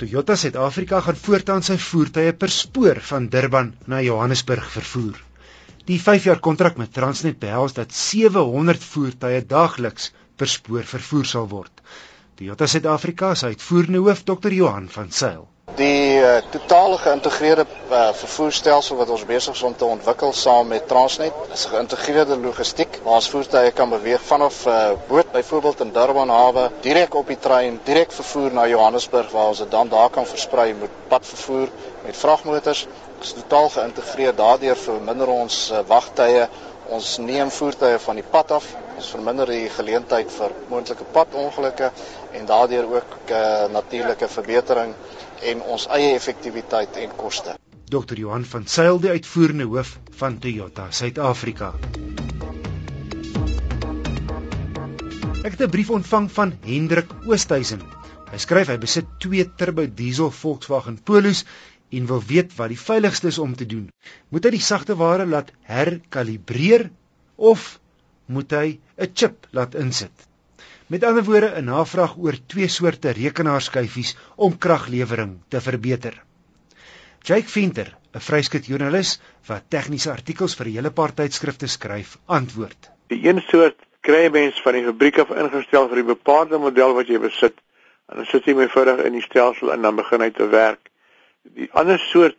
Toyota Suid-Afrika gaan voortaan sy voertuie per spoor van Durban na Johannesburg vervoer. Die 5-jaar kontrak met Transnet behels dat 700 voertuie daagliks per spoor vervoer sal word. Toyota Suid-Afrika se uitvoerende hoof Dr. Johan van Sail Die uh, totale geïntegreerde uh, vervoerstelsel wat ons besig is om te ontwikkel saam met Transnet is geïntegreerde logistiek waar ons voertuie kan beweeg vanaf 'n uh, eh, boot byvoorbeeld in Durban hawe direk op die trein direk vervoer na Johannesburg waar ons dit dan daar kan versprei met padvervoer met vragmotors. Is totaal geïntegreer. Daardeur verminder ons uh, wagtye. Ons neem voertuie van die pad af. Ons verminder die geleentheid vir moontlike padongelukke en daardeur ook uh, natuurlike verbetering en ons eie effektiwiteit en koste. Dr. Johan van Sail die uitvoerende hoof van Toyota Suid-Afrika. Ek het 'n brief ontvang van Hendrik Oosthuizen. Hy skryf hy besit twee turbo diesel Volkswagen Polos en wil weet wat die veiligste is om te doen. Moet hy die sagte ware laat herkalibreer of moet hy 'n chip laat insit? Met ander woorde 'n navraag oor twee soorte rekenaarskyfies om kraglewering te verbeter. Jake Venter, 'n vryskut joernalis wat tegniese artikels vir 'n hele paar tydskrifte skryf, antwoord. Die een soort kry mens van die fabriek af ingestel vir die bepaalde model wat jy besit en dan sit jy eenvoudig in die stelsel en dan begin hy te werk. Die ander soort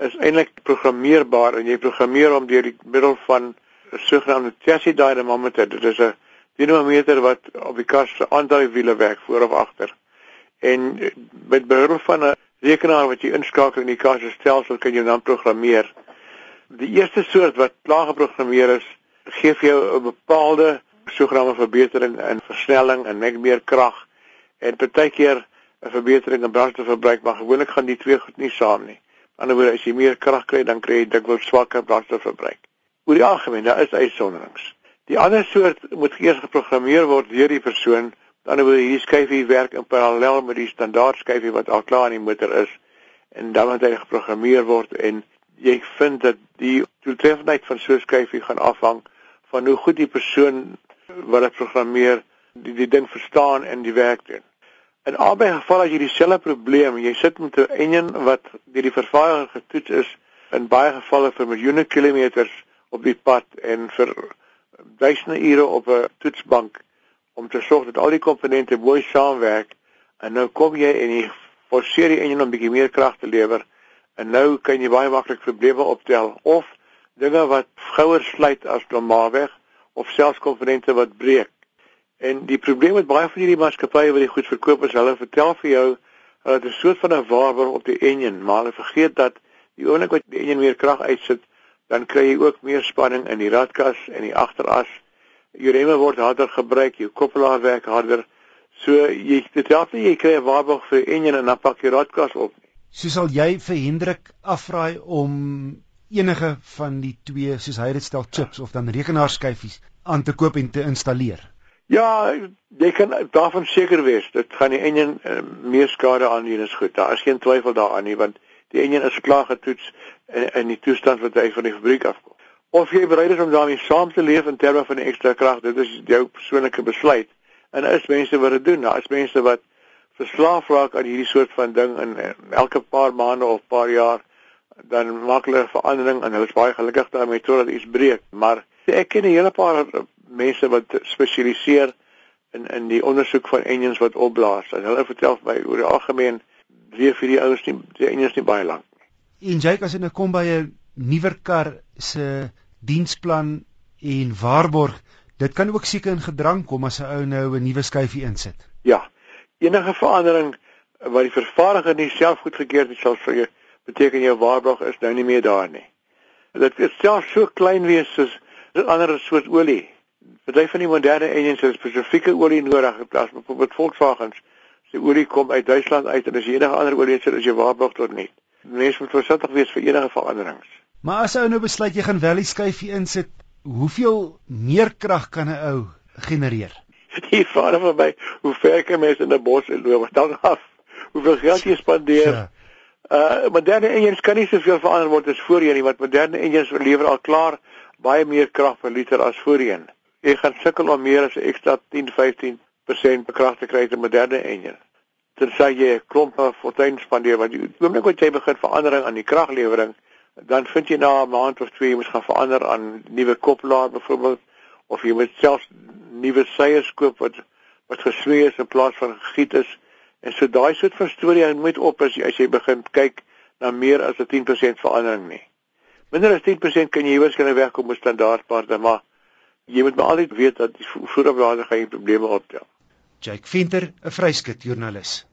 is eintlik programmeerbaar en jy programmeer hom deur die middel van 'n sogenaamde chassis dynamometer. Dit is 'n dinamometer wat op die kar se aandryfwiele werk voor of agter. En eh, met behulp van 'n rekenaar wat jy inskakel in die kar se stelsel kan jy dan programmeer. Die eerste soort wat klaar geprogrammeer is, gee vir jou 'n bepaalde sogenaamde verbetering in versnelling en net meer krag en partykeer 'n verbetering in brandstofverbruik, maar gewoonlik gaan die twee goed nie saam nie. Aan die ander wyse as jy meer krag kry, dan kry jy dikwels swakker brandstofverbruik. Oor die algemeen, daar is uitsonderings. Die ander soort moet eers geprogrammeer word deur die persoon. Dan word hierdie skyfie werk in parallel met die standaard skyfie wat al klaar in die motor is en dan moet hy geprogrammeer word en jy vind dat die doeltreffendheid van so 'n skyfie gaan afhang van hoe goed die persoon wat dit programmeer die, die ding verstaan en die werk doen. In albei gevalle as jy dieselfde probleem, jy sit met 'n enjin wat deur die vervaardiger getoets is in baie gevalle vir miljoene kilometers op die pad en vir duisende ure op 'n toetsbank om te sorg dat al die komponente mooi saamwerk en nou kom jy en jy forceer die enjin om bietjie meer krag te lewer en nou kan jy baie maklik probleme optel of dinge wat gouer sluit as normaalweg of selfs komponente wat breek. En die probleem met baie van hierdie maatskappye wat die goed verkoop is, hulle vertel vir jou hulle het 'n soort van 'n waarborg op die enjin, maar hulle vergeet dat die oomblik wat die enjin meer krag uitsit, dan kry jy ook meer spanning in die radkas en die agteras. Jou remme word harder gebruik, jou koppelaar werk harder. So jy dit help nie jy kry 'n waarborg vir enjin en dan pak jy radkas op nie. So sal jy vir Hendrik afraai om enige van die twee soos hy dit stel chips of dan rekenaarskyfies aan te koop en te installeer. Ja, jy kan daarvan seker wees dit gaan die enjin uh, meer skade aan doen is goed. Daar is geen twyfel daaraan nie want die enjin is klaar getoets in, in die toestand wat hy van die fabriek afkom. Of jy bereid is om daarmee saam te leef in terme van ekstra krag, dit is jou persoonlike besluit. En daar is mense wat dit doen. Daar is mense wat verslaaf raak aan hierdie soort van ding en, en elke paar maande of paar jaar dan maak hulle 'n verandering en hulle is baie gelukkig daarmee totdat iets breek. Maar ek ken 'n hele paar mense wat spesialiseer in in die ondersoek van engines wat opblaas. En hulle vertel my oor die algemeen leef hierdie ouens nie die engines nie baie lank. En jy as jy nou kom by 'n nuwer kar se diensplan en waarborg, dit kan ook seker in gedrang kom as 'n ou nou 'n nuwe skyfie insit. Ja. Enige verandering wat die vervaardiger nie self goedgekeur het sal vir jou beteken jou waarborg is nou nie meer daar nie. Dit is selfs so klein wees soos 'n ander soort olie. Party van die moderne engines het spesifieke olie nodig in plaas van byvoorbeeld Volkswagens. Die olie kom uit Duitsland uit en as jy enige ander olie insit, is jy waarborg tot net. Mense moet versigtig wees vir enige veranderings. Maar as ou nou besluit jy gaan Valley skuifie insit, hoeveel meer krag kan 'n ou genereer? Die vader van my, hoe ver kan mense in 'n bos loop? Dan af. Hoeveel geld jy spandeer. Ja. Uh moderne engines kan nie soveel verander word as voorheen nie, want moderne engines lewer al klaar baie meer krag per liter as voorheen. Jy gaan sukkel om meer as 'n ekstra 10, 15 bekragtig kry in my derde enjin. Tensy jy 'n klomp fortuin spandeer want die oomblik wat jy begin verandering aan die kraglewering, dan vind jy na 'n maand of twee jy moet gaan verander aan nuwe koppelaar byvoorbeeld of jy moet selfs nuwe seiers koop wat wat geswee is in plaas van gegiet is. En so daai soort van storie moet op as jy, as jy begin kyk na meer as 'n 10% verandering nie. Minder as 10% kan jy waarskynlik wegkom met standaardpaarte, maar jy moet maar altyd weet dat die vooropwaarde gaan jy probleme optel. Jake Venter, 'n vryskut joernalis.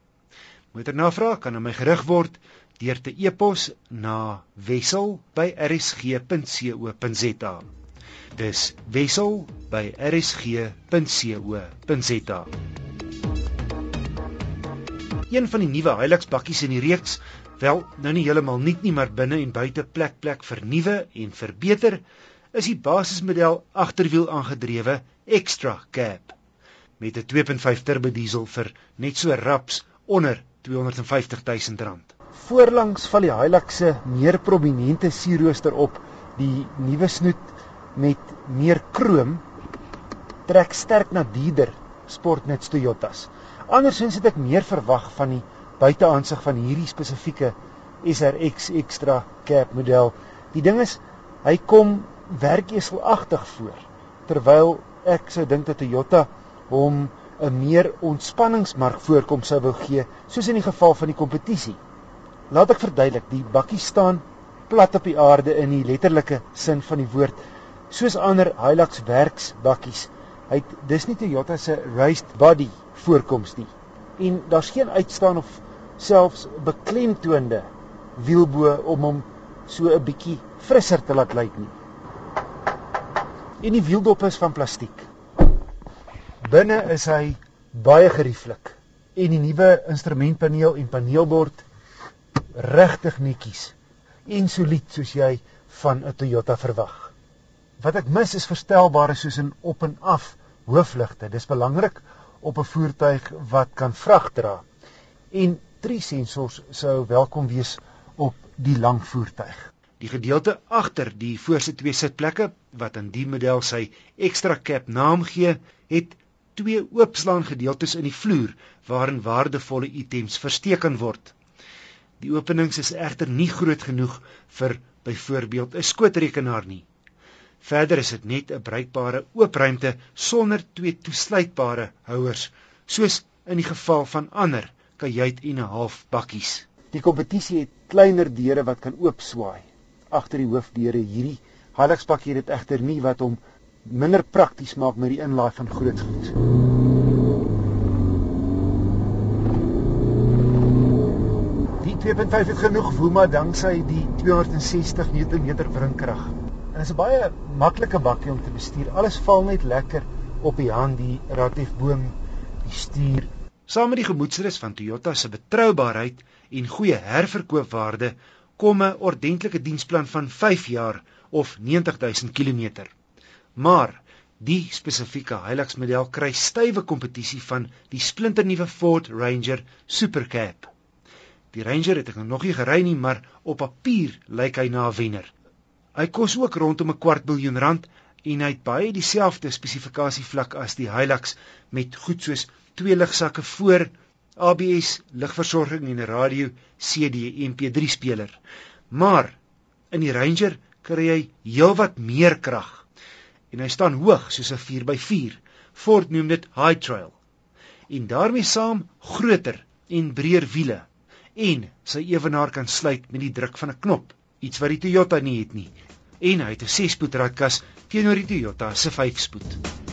Motornavraag kan aan my gerig word deur te e-pos na wissel@rsg.co.za. Dis wissel@rsg.co.za. Een van die nuwe Hilux bakkies in die reeks, wel nou nie heeltemal nuut nie, maar binne en buite plek plek vernuwe en verbeter, is die basismodel agterwiel aangedrewe Extra Cab met 'n 2.5 turbo diesel vir net so raps onder 250 000 rand. Voorlangs val die Hilux se meer prominente sierrooster op, die nuwe snoet met meer krom trek sterk na dierder sportnuts Toyotas. Andersins het ek meer verwag van die buiteaansig van hierdie spesifieke SRX Extra Cab model. Die ding is hy kom werkeselagtig voor terwyl ek sou dink dat Toyota hom 'n meer ontspanningsmark voorkom sou wou gee, soos in die geval van die kompetisie. Laat ek verduidelik, die bakkie staan plat op die aarde in die letterlike sin van die woord, soos ander Hilux werks bakkies. Hy het dis nie Toyota se raised body voorkoms nie. En daar's geen uitstaan of selfs beklemtoonde wielbo om hom so 'n bietjie frisser te laat lyk nie. En die wieldop is van plastiek. Binne is hy baie gerieflik en die nuwe instrumentpaneel en paneelbord regtig netjies en solied soos jy van 'n Toyota verwag. Wat ek mis is verstelbare soos in op en af hoofligte. Dis belangrik op 'n voertuig wat kan vrag dra. En drie sensors sou welkom wees op die lang voertuig. Die gedeelte agter die voorste twee sitplekke wat aan die model sy ekstra cab naam gee, het twee oopslaan gedeeltes in die vloer waarin waardevolle items versteek kan word. Die openings is egter nie groot genoeg vir byvoorbeeld 'n skootrekenaar nie. Verder is dit net 'n bruikbare oop ruimte sonder twee toesluitbare houers, soos in die geval van ander kajuit en 'n half bakkies. Die kompetisie het kleiner deure wat kan oopswaai agter die hoofdeure. Hierdie Hilux bakkie het egter nie wat hom minder prakties maak met die inlaai van groot goed. Die 2.5 het genoeg woema danksy die 260 Nm wrinkrag. En dit is 'n baie maklike bakkie om te bestuur. Alles val net lekker op die hand, die ratiefboom, die stuur. Saam met die gemoedsrus van Toyota se betroubaarheid en goeie herverkoopwaarde kom 'n ordentlike diensplan van 5 jaar of 90000 km. Maar die spesifieke Hilux model kry stywe kompetisie van die splinternuwe Ford Ranger Supercab. Die Ranger het ek nog nie gery nie, maar op papier lyk hy na 'n wenner. Hy kos ook rondom 'n kwart miljoen rand en hy het baie dieselfde spesifikasievlak as die Hilux met goed soos twee ligsakke voor, ABS, ligversorging en 'n radio, CD, MP3 speler. Maar in die Ranger kry hy heelwat meer krag en hy staan hoog soos 'n 4x4. Ford noem dit high trail. En daarmee saam groter en breër wiele en sy ewenaar kan sluit met die druk van 'n knop, iets wat die Toyota nie het nie. En hy het 'n 6-spoed ratkas teenoor die Toyota se 5-spoed.